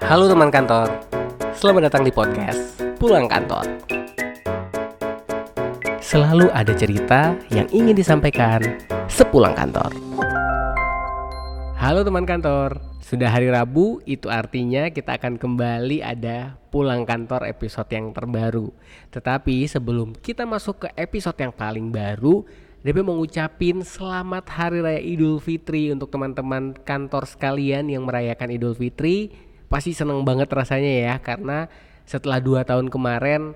Halo teman kantor, selamat datang di podcast Pulang Kantor. Selalu ada cerita yang ingin disampaikan sepulang kantor. Halo teman kantor, sudah hari Rabu, itu artinya kita akan kembali ada pulang kantor episode yang terbaru. Tetapi sebelum kita masuk ke episode yang paling baru, DP mau ngucapin selamat Hari Raya Idul Fitri untuk teman-teman kantor sekalian yang merayakan Idul Fitri. Pasti seneng banget rasanya ya karena setelah dua tahun kemarin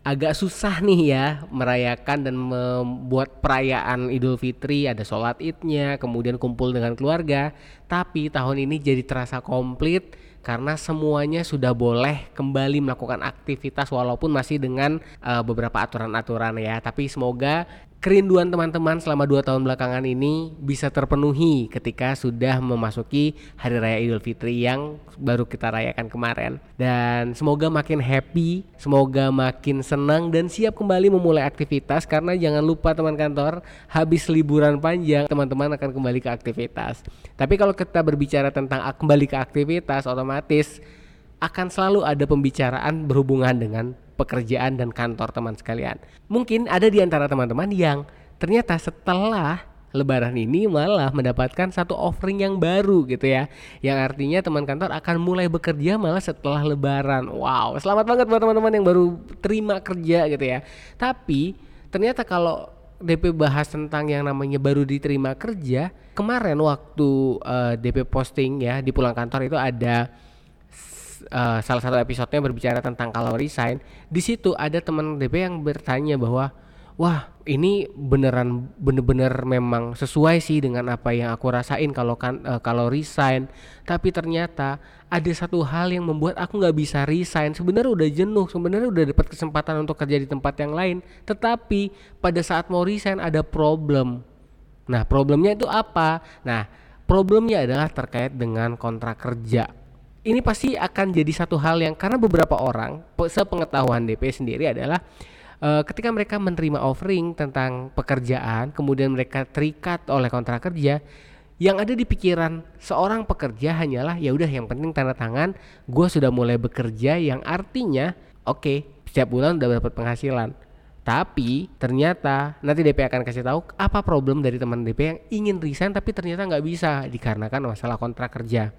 agak susah nih ya merayakan dan membuat perayaan Idul Fitri. Ada sholat idnya kemudian kumpul dengan keluarga. Tapi tahun ini jadi terasa komplit karena semuanya sudah boleh kembali melakukan aktivitas walaupun masih dengan uh, beberapa aturan-aturan ya. Tapi semoga kerinduan teman-teman selama dua tahun belakangan ini bisa terpenuhi ketika sudah memasuki Hari Raya Idul Fitri yang baru kita rayakan kemarin. Dan semoga makin happy, semoga makin senang dan siap kembali memulai aktivitas karena jangan lupa teman kantor, habis liburan panjang teman-teman akan kembali ke aktivitas. Tapi kalau kita berbicara tentang kembali ke aktivitas otomatis akan selalu ada pembicaraan berhubungan dengan pekerjaan dan kantor teman sekalian. Mungkin ada di antara teman-teman yang ternyata setelah Lebaran ini malah mendapatkan satu offering yang baru gitu ya. Yang artinya teman kantor akan mulai bekerja malah setelah lebaran. Wow selamat banget buat teman-teman yang baru terima kerja gitu ya. Tapi ternyata kalau DP bahas tentang yang namanya baru diterima kerja Kemarin waktu uh, eh, DP posting ya di pulang kantor itu ada uh, salah satu episodenya berbicara tentang kalau resign, di situ ada teman DP yang bertanya bahwa wah ini beneran bener-bener memang sesuai sih dengan apa yang aku rasain kalau kan uh, kalau resign tapi ternyata ada satu hal yang membuat aku nggak bisa resign. Sebenarnya udah jenuh sebenarnya udah dapat kesempatan untuk kerja di tempat yang lain. Tetapi pada saat mau resign ada problem. Nah problemnya itu apa? Nah problemnya adalah terkait dengan kontrak kerja ini pasti akan jadi satu hal yang karena beberapa orang sepengetahuan DP sendiri adalah uh, ketika mereka menerima offering tentang pekerjaan kemudian mereka terikat oleh kontrak kerja yang ada di pikiran seorang pekerja hanyalah ya udah yang penting tanda tangan gue sudah mulai bekerja yang artinya oke okay, setiap bulan udah dapat penghasilan. Tapi ternyata nanti DP akan kasih tahu apa problem dari teman DP yang ingin resign tapi ternyata nggak bisa dikarenakan masalah kontrak kerja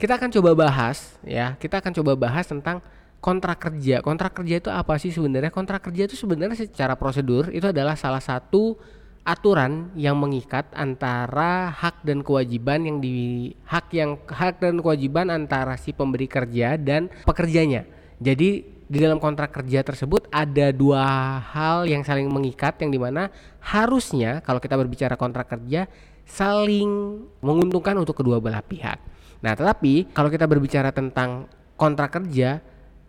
kita akan coba bahas ya, kita akan coba bahas tentang kontrak kerja. Kontrak kerja itu apa sih sebenarnya? Kontrak kerja itu sebenarnya secara prosedur itu adalah salah satu aturan yang mengikat antara hak dan kewajiban yang di hak yang hak dan kewajiban antara si pemberi kerja dan pekerjanya. Jadi di dalam kontrak kerja tersebut ada dua hal yang saling mengikat yang di mana harusnya kalau kita berbicara kontrak kerja saling menguntungkan untuk kedua belah pihak. Nah, tetapi kalau kita berbicara tentang kontrak kerja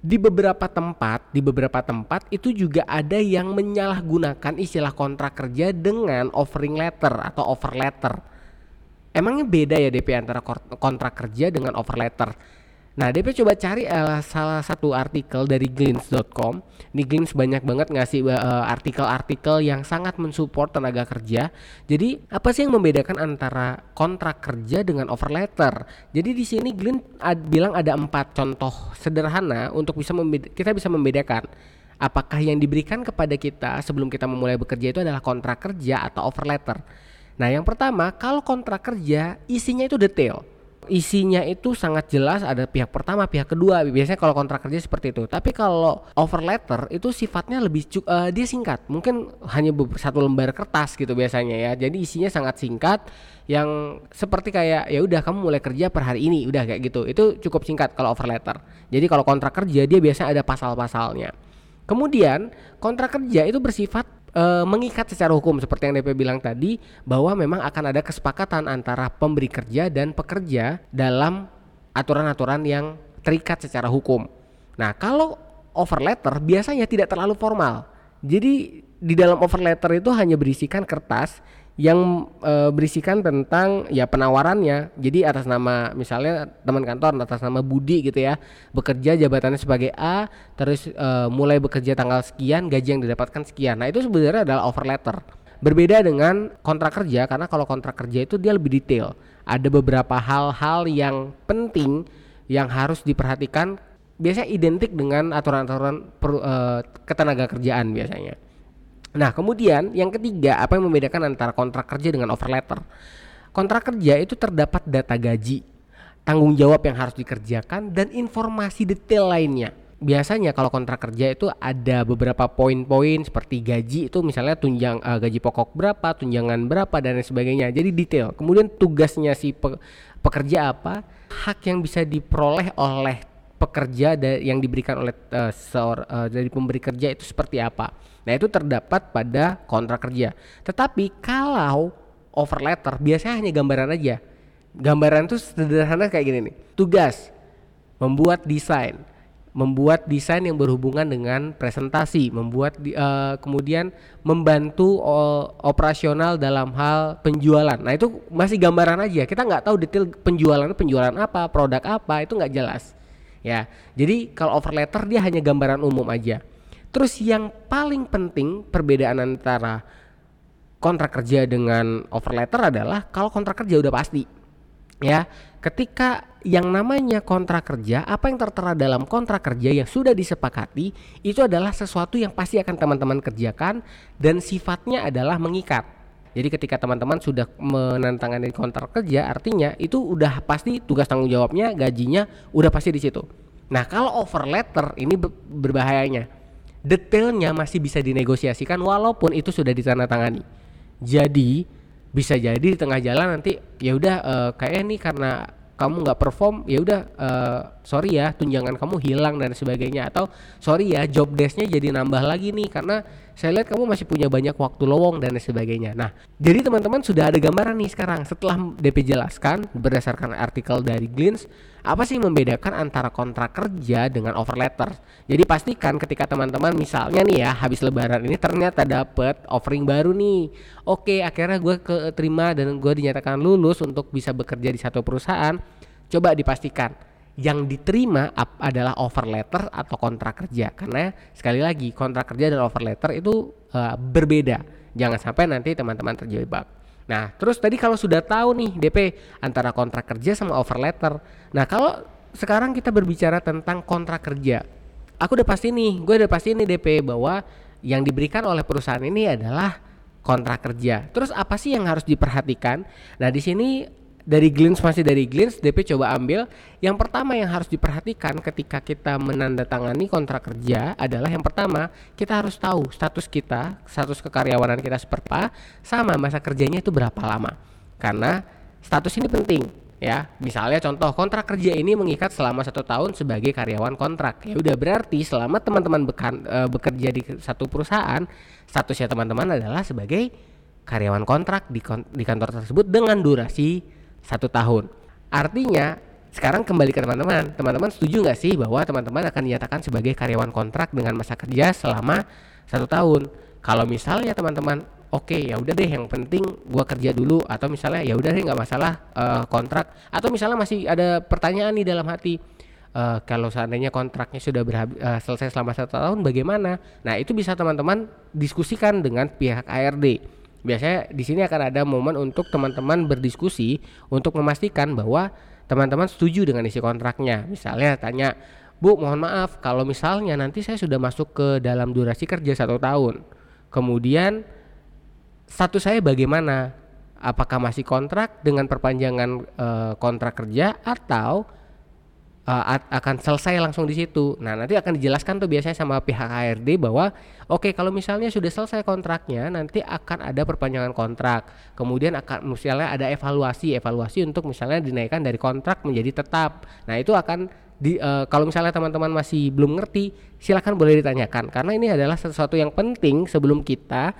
di beberapa tempat, di beberapa tempat itu juga ada yang menyalahgunakan istilah kontrak kerja dengan offering letter atau offer letter. Emangnya beda ya DP antara kontrak kerja dengan offer letter? Nah, DP coba cari uh, salah satu artikel dari glints.com. Ini Glints banyak banget ngasih eh, artikel-artikel yang sangat mensupport tenaga kerja. Jadi, apa sih yang membedakan antara kontrak kerja dengan offer letter? Jadi di sini Glints ad, bilang ada empat contoh sederhana untuk bisa kita bisa membedakan apakah yang diberikan kepada kita sebelum kita memulai bekerja itu adalah kontrak kerja atau offer letter. Nah, yang pertama, kalau kontrak kerja isinya itu detail isinya itu sangat jelas ada pihak pertama pihak kedua. Biasanya kalau kontrak kerja seperti itu. Tapi kalau over letter itu sifatnya lebih uh, dia singkat. Mungkin hanya satu lembar kertas gitu biasanya ya. Jadi isinya sangat singkat yang seperti kayak ya udah kamu mulai kerja per hari ini. Udah kayak gitu. Itu cukup singkat kalau over letter. Jadi kalau kontrak kerja dia biasanya ada pasal-pasalnya. Kemudian kontrak kerja itu bersifat e, mengikat secara hukum seperti yang DP bilang tadi bahwa memang akan ada kesepakatan antara pemberi kerja dan pekerja dalam aturan-aturan yang terikat secara hukum. Nah, kalau over letter biasanya tidak terlalu formal. Jadi di dalam over letter itu hanya berisikan kertas yang e, berisikan tentang ya penawarannya. Jadi atas nama misalnya teman kantor atas nama Budi gitu ya, bekerja jabatannya sebagai A, terus e, mulai bekerja tanggal sekian, gaji yang didapatkan sekian. Nah, itu sebenarnya adalah offer letter. Berbeda dengan kontrak kerja karena kalau kontrak kerja itu dia lebih detail. Ada beberapa hal-hal yang penting yang harus diperhatikan biasanya identik dengan aturan-aturan uh, ketenaga kerjaan biasanya. Nah, kemudian yang ketiga, apa yang membedakan antara kontrak kerja dengan offer letter? Kontrak kerja itu terdapat data gaji, tanggung jawab yang harus dikerjakan dan informasi detail lainnya. Biasanya kalau kontrak kerja itu ada beberapa poin-poin seperti gaji itu misalnya tunjang uh, gaji pokok berapa, tunjangan berapa dan lain sebagainya. Jadi detail. Kemudian tugasnya si pe pekerja apa, hak yang bisa diperoleh oleh pekerja yang diberikan oleh uh, seor, uh, dari pemberi kerja itu seperti apa. Nah, itu terdapat pada kontrak kerja. Tetapi kalau offer letter biasanya hanya gambaran aja. Gambaran itu sederhana kayak gini nih. Tugas membuat desain, membuat desain yang berhubungan dengan presentasi, membuat uh, kemudian membantu operasional dalam hal penjualan. Nah itu masih gambaran aja. Kita nggak tahu detail penjualan penjualan apa, produk apa itu nggak jelas ya. Jadi kalau offer letter dia hanya gambaran umum aja. Terus yang paling penting perbedaan antara kontrak kerja dengan offer letter adalah kalau kontrak kerja udah pasti. Ya, ketika yang namanya kontrak kerja, apa yang tertera dalam kontrak kerja yang sudah disepakati itu adalah sesuatu yang pasti akan teman-teman kerjakan dan sifatnya adalah mengikat. Jadi ketika teman-teman sudah menantangani kontrak kerja, artinya itu udah pasti tugas tanggung jawabnya, gajinya udah pasti di situ. Nah kalau over letter ini berbahayanya, detailnya masih bisa dinegosiasikan walaupun itu sudah ditandatangani. Jadi bisa jadi di tengah jalan nanti ya udah uh, kayak ini karena kamu nggak perform ya udah uh, sorry ya tunjangan kamu hilang dan sebagainya atau sorry ya job desknya jadi nambah lagi nih karena saya lihat kamu masih punya banyak waktu lowong dan sebagainya. Nah, jadi teman-teman sudah ada gambaran nih sekarang setelah DP jelaskan berdasarkan artikel dari Glints apa sih membedakan antara kontrak kerja dengan offer letter? Jadi pastikan ketika teman-teman misalnya nih ya habis lebaran ini ternyata dapet offering baru nih. Oke, akhirnya gue keterima dan gue dinyatakan lulus untuk bisa bekerja di satu perusahaan. Coba dipastikan yang diterima adalah offer letter atau kontrak kerja karena sekali lagi kontrak kerja dan offer letter itu uh, berbeda jangan sampai nanti teman-teman terjebak nah terus tadi kalau sudah tahu nih DP antara kontrak kerja sama offer letter nah kalau sekarang kita berbicara tentang kontrak kerja aku udah pasti nih gue udah pasti nih DP bahwa yang diberikan oleh perusahaan ini adalah kontrak kerja. Terus apa sih yang harus diperhatikan? Nah, di sini dari Glins masih dari Glins DP coba ambil. Yang pertama yang harus diperhatikan ketika kita menandatangani kontrak kerja adalah yang pertama kita harus tahu status kita status kekaryawanan kita seperti apa sama masa kerjanya itu berapa lama. Karena status ini penting ya. Misalnya contoh kontrak kerja ini mengikat selama satu tahun sebagai karyawan kontrak. Ya udah berarti selama teman-teman e, bekerja di satu perusahaan statusnya teman-teman adalah sebagai karyawan kontrak di, di kantor tersebut dengan durasi satu tahun. Artinya sekarang kembali ke teman-teman. Teman-teman setuju nggak sih bahwa teman-teman akan dinyatakan sebagai karyawan kontrak dengan masa kerja selama satu tahun? Kalau misalnya teman-teman oke okay, ya udah deh yang penting gua kerja dulu atau misalnya ya udah deh nggak masalah uh, kontrak atau misalnya masih ada pertanyaan nih dalam hati uh, kalau seandainya kontraknya sudah uh, selesai selama satu tahun bagaimana? Nah itu bisa teman-teman diskusikan dengan pihak ARD biasanya di sini akan ada momen untuk teman-teman berdiskusi untuk memastikan bahwa teman-teman setuju dengan isi kontraknya. Misalnya tanya, Bu, mohon maaf kalau misalnya nanti saya sudah masuk ke dalam durasi kerja satu tahun, kemudian status saya bagaimana? Apakah masih kontrak dengan perpanjangan e, kontrak kerja atau uh, akan selesai langsung di situ. Nah, nanti akan dijelaskan tuh biasanya sama pihak HRD bahwa oke okay, kalau misalnya sudah selesai kontraknya nanti akan ada perpanjangan kontrak. Kemudian akan misalnya ada evaluasi, evaluasi untuk misalnya dinaikkan dari kontrak menjadi tetap. Nah, itu akan di uh, kalau misalnya teman-teman masih belum ngerti, silakan boleh ditanyakan karena ini adalah sesuatu yang penting sebelum kita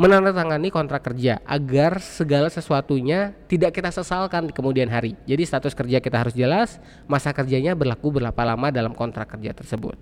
menandatangani kontrak kerja agar segala sesuatunya tidak kita sesalkan di kemudian hari. Jadi status kerja kita harus jelas, masa kerjanya berlaku berapa lama dalam kontrak kerja tersebut.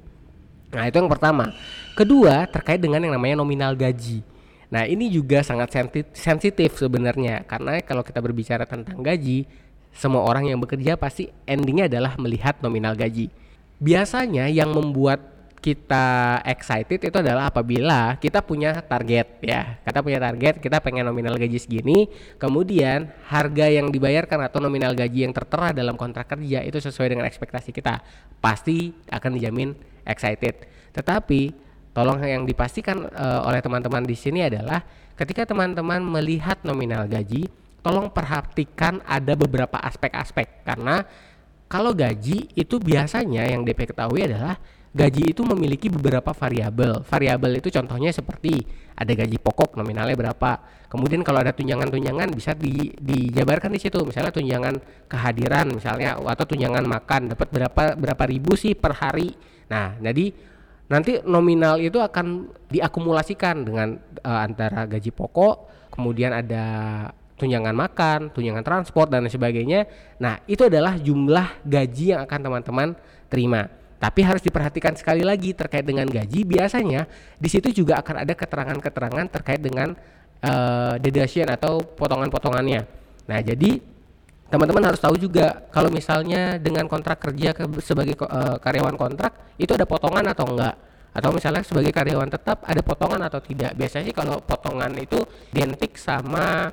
Nah, itu yang pertama. Kedua, terkait dengan yang namanya nominal gaji. Nah, ini juga sangat sensitif sebenarnya karena kalau kita berbicara tentang gaji, semua orang yang bekerja pasti endingnya adalah melihat nominal gaji. Biasanya yang membuat kita excited itu adalah apabila kita punya target ya. Kita punya target, kita pengen nominal gaji segini, kemudian harga yang dibayarkan atau nominal gaji yang tertera dalam kontrak kerja itu sesuai dengan ekspektasi kita. Pasti akan dijamin excited. Tetapi tolong yang dipastikan uh, oleh teman-teman di sini adalah ketika teman-teman melihat nominal gaji, tolong perhatikan ada beberapa aspek-aspek karena kalau gaji itu biasanya yang DP ketahui adalah gaji itu memiliki beberapa variabel. Variabel itu contohnya seperti ada gaji pokok nominalnya berapa. Kemudian kalau ada tunjangan-tunjangan bisa di, dijabarkan di situ. Misalnya tunjangan kehadiran misalnya atau tunjangan makan dapat berapa berapa ribu sih per hari. Nah, jadi nanti nominal itu akan diakumulasikan dengan uh, antara gaji pokok, kemudian ada tunjangan makan, tunjangan transport dan sebagainya. Nah, itu adalah jumlah gaji yang akan teman-teman terima. Tapi harus diperhatikan sekali lagi terkait dengan gaji. Biasanya di situ juga akan ada keterangan-keterangan terkait dengan uh, deduction atau potongan-potongannya. Nah, jadi teman-teman harus tahu juga kalau misalnya dengan kontrak kerja ke, sebagai uh, karyawan kontrak itu ada potongan atau enggak atau misalnya sebagai karyawan tetap ada potongan atau tidak biasanya sih kalau potongan itu identik sama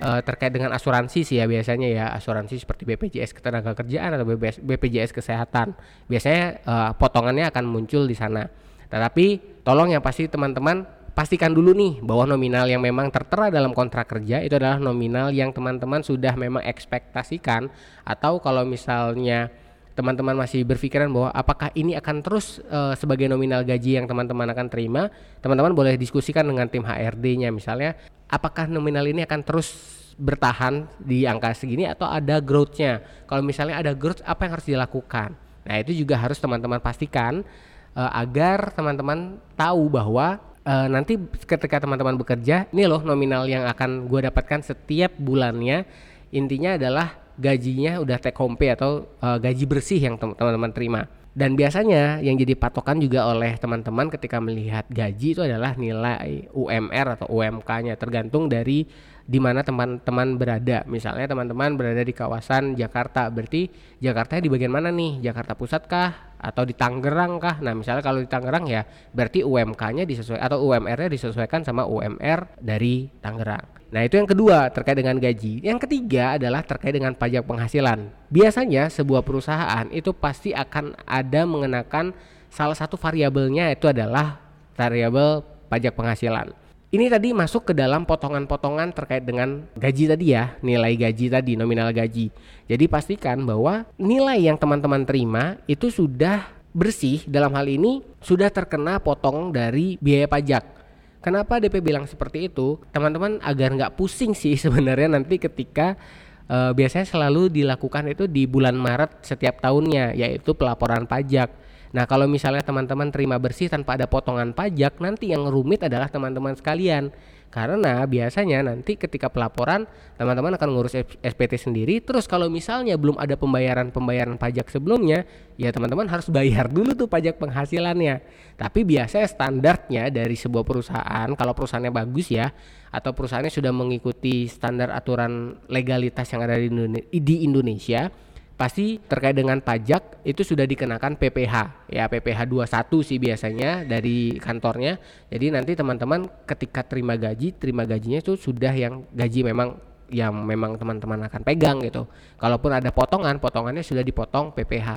uh, terkait dengan asuransi sih ya biasanya ya asuransi seperti BPJS ketenagakerjaan atau BPJS kesehatan. Biasanya uh, potongannya akan muncul di sana. Tetapi tolong yang pasti teman-teman pastikan dulu nih bahwa nominal yang memang tertera dalam kontrak kerja itu adalah nominal yang teman-teman sudah memang ekspektasikan. Atau kalau misalnya teman-teman masih berpikiran bahwa apakah ini akan terus uh, sebagai nominal gaji yang teman-teman akan terima, teman-teman boleh diskusikan dengan tim HRD-nya misalnya apakah nominal ini akan terus bertahan di angka segini atau ada growth-nya. Kalau misalnya ada growth, apa yang harus dilakukan? Nah, itu juga harus teman-teman pastikan uh, agar teman-teman tahu bahwa uh, nanti ketika teman-teman bekerja, ini loh nominal yang akan gue dapatkan setiap bulannya. Intinya adalah gajinya udah take home pay atau uh, gaji bersih yang teman-teman terima. Dan biasanya yang jadi patokan juga oleh teman-teman ketika melihat gaji itu adalah nilai UMR atau UMK-nya tergantung dari di mana teman-teman berada. Misalnya teman-teman berada di kawasan Jakarta, berarti Jakarta di bagian mana nih? Jakarta Pusat kah atau di Tangerang kah? Nah, misalnya kalau di Tangerang ya berarti UMK-nya disesuaikan atau UMR-nya disesuaikan sama UMR dari Tangerang. Nah, itu yang kedua terkait dengan gaji. Yang ketiga adalah terkait dengan pajak penghasilan. Biasanya sebuah perusahaan itu pasti akan ada mengenakan salah satu variabelnya itu adalah variabel pajak penghasilan. Ini tadi masuk ke dalam potongan-potongan terkait dengan gaji tadi ya, nilai gaji tadi, nominal gaji. Jadi pastikan bahwa nilai yang teman-teman terima itu sudah bersih dalam hal ini sudah terkena potong dari biaya pajak Kenapa DP bilang seperti itu? Teman-teman agar nggak pusing sih sebenarnya nanti ketika uh, biasanya selalu dilakukan itu di bulan Maret setiap tahunnya yaitu pelaporan pajak. Nah, kalau misalnya teman-teman terima bersih tanpa ada potongan pajak, nanti yang rumit adalah teman-teman sekalian. Karena biasanya nanti ketika pelaporan teman-teman akan ngurus SPT sendiri. Terus kalau misalnya belum ada pembayaran-pembayaran pajak sebelumnya, ya teman-teman harus bayar dulu tuh pajak penghasilannya. Tapi biasanya standarnya dari sebuah perusahaan, kalau perusahaannya bagus ya, atau perusahaannya sudah mengikuti standar aturan legalitas yang ada di Indonesia, pasti terkait dengan pajak itu sudah dikenakan PPH ya PPH 21 sih biasanya dari kantornya. Jadi nanti teman-teman ketika terima gaji terima gajinya itu sudah yang gaji memang yang memang teman-teman akan pegang gitu. Kalaupun ada potongan potongannya sudah dipotong PPH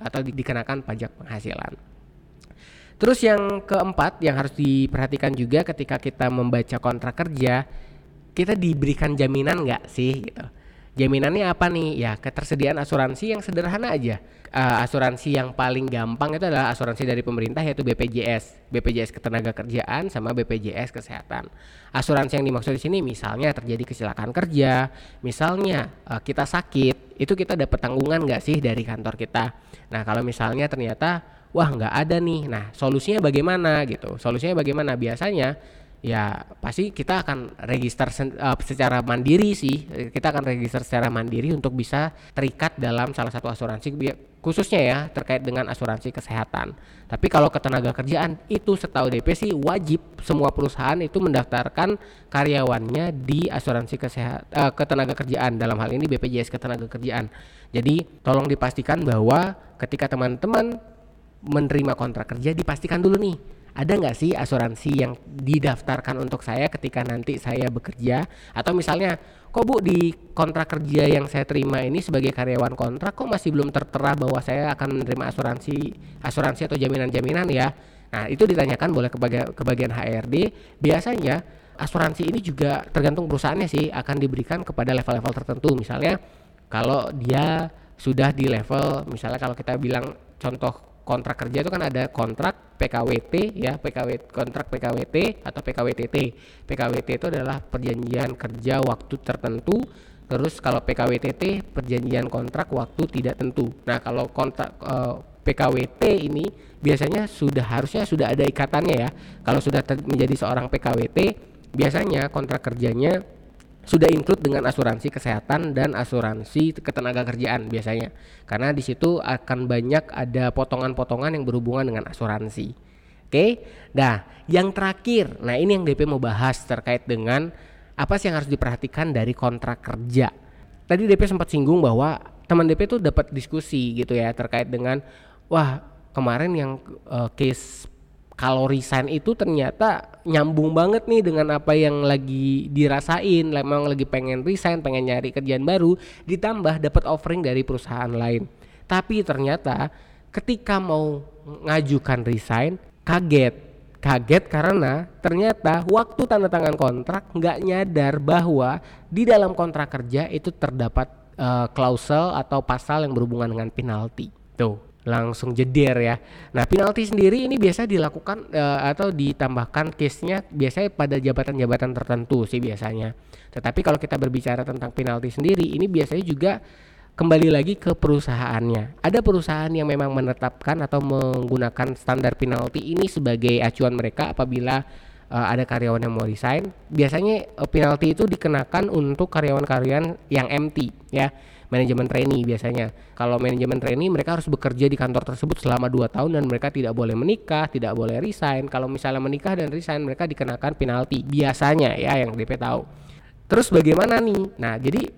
atau di, dikenakan pajak penghasilan. Terus yang keempat yang harus diperhatikan juga ketika kita membaca kontrak kerja kita diberikan jaminan nggak sih gitu Jaminannya apa nih? Ya ketersediaan asuransi yang sederhana aja. Uh, asuransi yang paling gampang itu adalah asuransi dari pemerintah yaitu BPJS, BPJS Ketenagakerjaan sama BPJS Kesehatan. Asuransi yang dimaksud di sini misalnya terjadi kecelakaan kerja, misalnya uh, kita sakit, itu kita dapat tanggungan nggak sih dari kantor kita? Nah kalau misalnya ternyata wah nggak ada nih, nah solusinya bagaimana gitu? Solusinya bagaimana? Biasanya ya pasti kita akan register uh, secara mandiri sih. Kita akan register secara mandiri untuk bisa terikat dalam salah satu asuransi khususnya ya terkait dengan asuransi kesehatan. Tapi kalau ketenaga kerjaan itu setahu DP sih wajib. Semua perusahaan itu mendaftarkan karyawannya di asuransi kesehatan uh, ketenaga kerjaan. Dalam hal ini BPJS ketenaga kerjaan. Jadi tolong dipastikan bahwa ketika teman-teman menerima kontrak kerja dipastikan dulu nih ada nggak sih asuransi yang didaftarkan untuk saya ketika nanti saya bekerja? Atau misalnya kok bu di kontrak kerja yang saya terima ini sebagai karyawan kontrak kok masih belum tertera bahwa saya akan menerima asuransi asuransi atau jaminan-jaminan ya? Nah itu ditanyakan boleh ke bagian, HRD biasanya asuransi ini juga tergantung perusahaannya sih akan diberikan kepada level-level tertentu. Misalnya kalau dia sudah di level misalnya kalau kita bilang contoh kontrak kerja itu kan ada kontrak PKWT ya PKW kontrak PKWT atau PKWTT PKWT itu adalah perjanjian kerja waktu tertentu terus kalau PKWTT perjanjian kontrak waktu tidak tentu. Nah kalau kontrak uh, eh, PKWT ini biasanya sudah harusnya sudah ada ikatannya ya. Kalau sudah menjadi seorang PKWT biasanya kontrak kerjanya sudah include dengan asuransi kesehatan dan asuransi ketenaga kerjaan biasanya. Karena di situ akan banyak ada potongan-potongan yang berhubungan dengan asuransi. Oke? Nah yang terakhir nah ini yang DP mau bahas terkait dengan apa sih yang harus diperhatikan dari kontrak kerja. Tadi DP sempat singgung bahwa teman DP tuh dapat diskusi gitu ya terkait dengan wah kemarin yang uh, case kalau resign itu ternyata nyambung banget nih dengan apa yang lagi dirasain. Memang lagi pengen resign pengen nyari kerjaan baru ditambah dapat offering dari perusahaan lain. Tapi ternyata ketika mau ngajukan resign kaget. Kaget karena ternyata waktu tanda tangan kontrak nggak nyadar bahwa di dalam kontrak kerja itu terdapat uh, klausel atau pasal yang berhubungan dengan penalti. Tuh langsung jeder ya. Nah, penalti sendiri ini biasa dilakukan uh, atau ditambahkan case-nya biasanya pada jabatan-jabatan tertentu sih biasanya. Tetapi kalau kita berbicara tentang penalti sendiri, ini biasanya juga kembali lagi ke perusahaannya. Ada perusahaan yang memang menetapkan atau menggunakan standar penalti ini sebagai acuan mereka apabila uh, ada karyawan yang mau resign. Biasanya uh, penalti itu dikenakan untuk karyawan-karyawan yang empty ya manajemen trainee biasanya. Kalau manajemen trainee mereka harus bekerja di kantor tersebut selama 2 tahun dan mereka tidak boleh menikah, tidak boleh resign. Kalau misalnya menikah dan resign mereka dikenakan penalti biasanya ya yang DP tahu. Terus bagaimana nih? Nah, jadi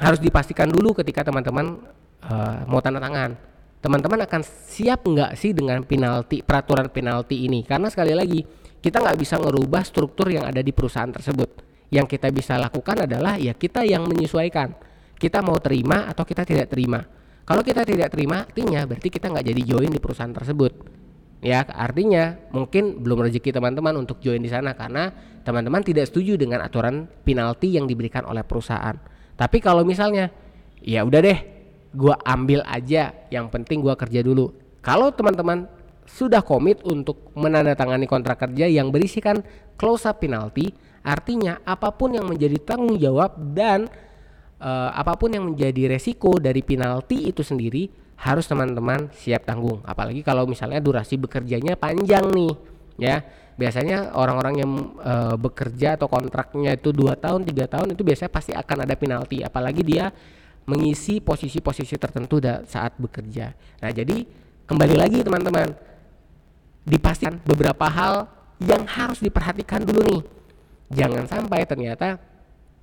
harus dipastikan dulu ketika teman-teman uh, mau tanda tangan. Teman-teman akan siap nggak sih dengan penalti peraturan penalti ini? Karena sekali lagi kita nggak bisa merubah struktur yang ada di perusahaan tersebut. Yang kita bisa lakukan adalah ya kita yang menyesuaikan kita mau terima atau kita tidak terima. Kalau kita tidak terima, artinya berarti kita nggak jadi join di perusahaan tersebut. Ya, artinya mungkin belum rezeki teman-teman untuk join di sana karena teman-teman tidak setuju dengan aturan penalti yang diberikan oleh perusahaan. Tapi kalau misalnya, ya udah deh, gua ambil aja. Yang penting gua kerja dulu. Kalau teman-teman sudah komit untuk menandatangani kontrak kerja yang berisikan close penalti, artinya apa pun yang menjadi tanggung jawab dan uh, apa pun yang menjadi resiko dari penalti itu sendiri harus teman-teman siap tanggung. Apalagi kalau misalnya durasi bekerjanya panjang nih, ya. Biasanya orang-orang yang uh, bekerja atau kontraknya itu dua tahun, tiga tahun itu biasanya pasti akan ada penalti. Apalagi dia mengisi posisi-posisi tertentu saat bekerja. Nah, jadi kembali lagi teman-teman, dipastikan beberapa hal yang harus diperhatikan dulu nih. Jangan sampai ternyata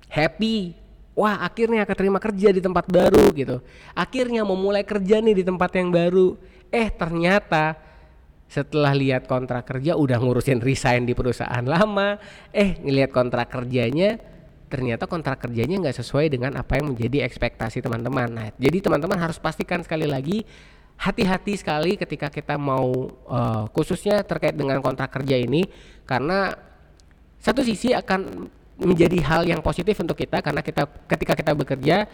happy wah akhirnya keterima kerja di tempat baru gitu. Akhirnya memulai kerja nih di tempat yang baru. Eh ternyata setelah lihat kontrak kerja udah ngurusin resign di perusahaan lama. Eh ngelihat kontrak kerjanya ternyata kontrak kerjanya nggak sesuai dengan apa yang menjadi ekspektasi teman-teman. Nah jadi teman-teman harus pastikan sekali lagi hati-hati sekali ketika kita mau uh, khususnya terkait dengan kontrak kerja ini karena satu sisi akan menjadi hal yang positif untuk kita karena kita ketika kita bekerja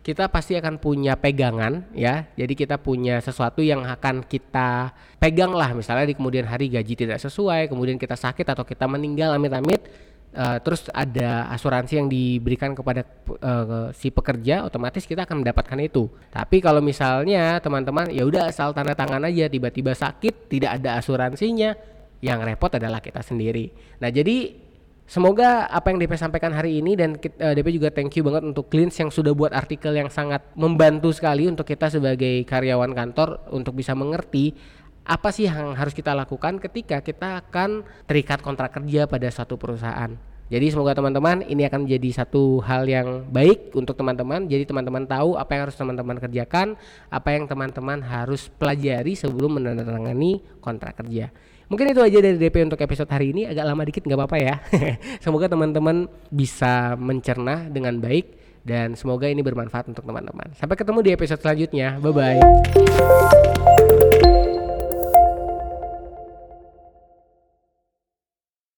kita pasti akan punya pegangan ya. Jadi kita punya sesuatu yang akan kita pegang lah. Misalnya di kemudian hari gaji tidak sesuai kemudian kita sakit atau kita meninggal amit-amit uh, terus ada asuransi yang diberikan kepada uh, si pekerja otomatis kita akan mendapatkan itu. Tapi kalau misalnya teman-teman ya udah asal tanda tangan aja tiba-tiba sakit tidak ada asuransinya yang repot adalah kita sendiri. Nah jadi Semoga apa yang DP sampaikan hari ini dan uh, eh, DP juga thank you banget untuk Cleans yang sudah buat artikel yang sangat membantu sekali untuk kita sebagai karyawan kantor untuk bisa mengerti apa sih yang harus kita lakukan ketika kita akan terikat kontrak kerja pada suatu perusahaan. Jadi semoga teman-teman ini akan menjadi satu hal yang baik untuk teman-teman. Jadi teman-teman tahu apa yang harus teman-teman kerjakan, apa yang teman-teman harus pelajari sebelum menandatangani kontrak kerja. Mungkin itu aja dari DP untuk episode hari ini agak lama dikit nggak apa-apa ya. semoga teman-teman bisa mencerna dengan baik dan semoga ini bermanfaat untuk teman-teman. Sampai ketemu di episode selanjutnya. Bye bye.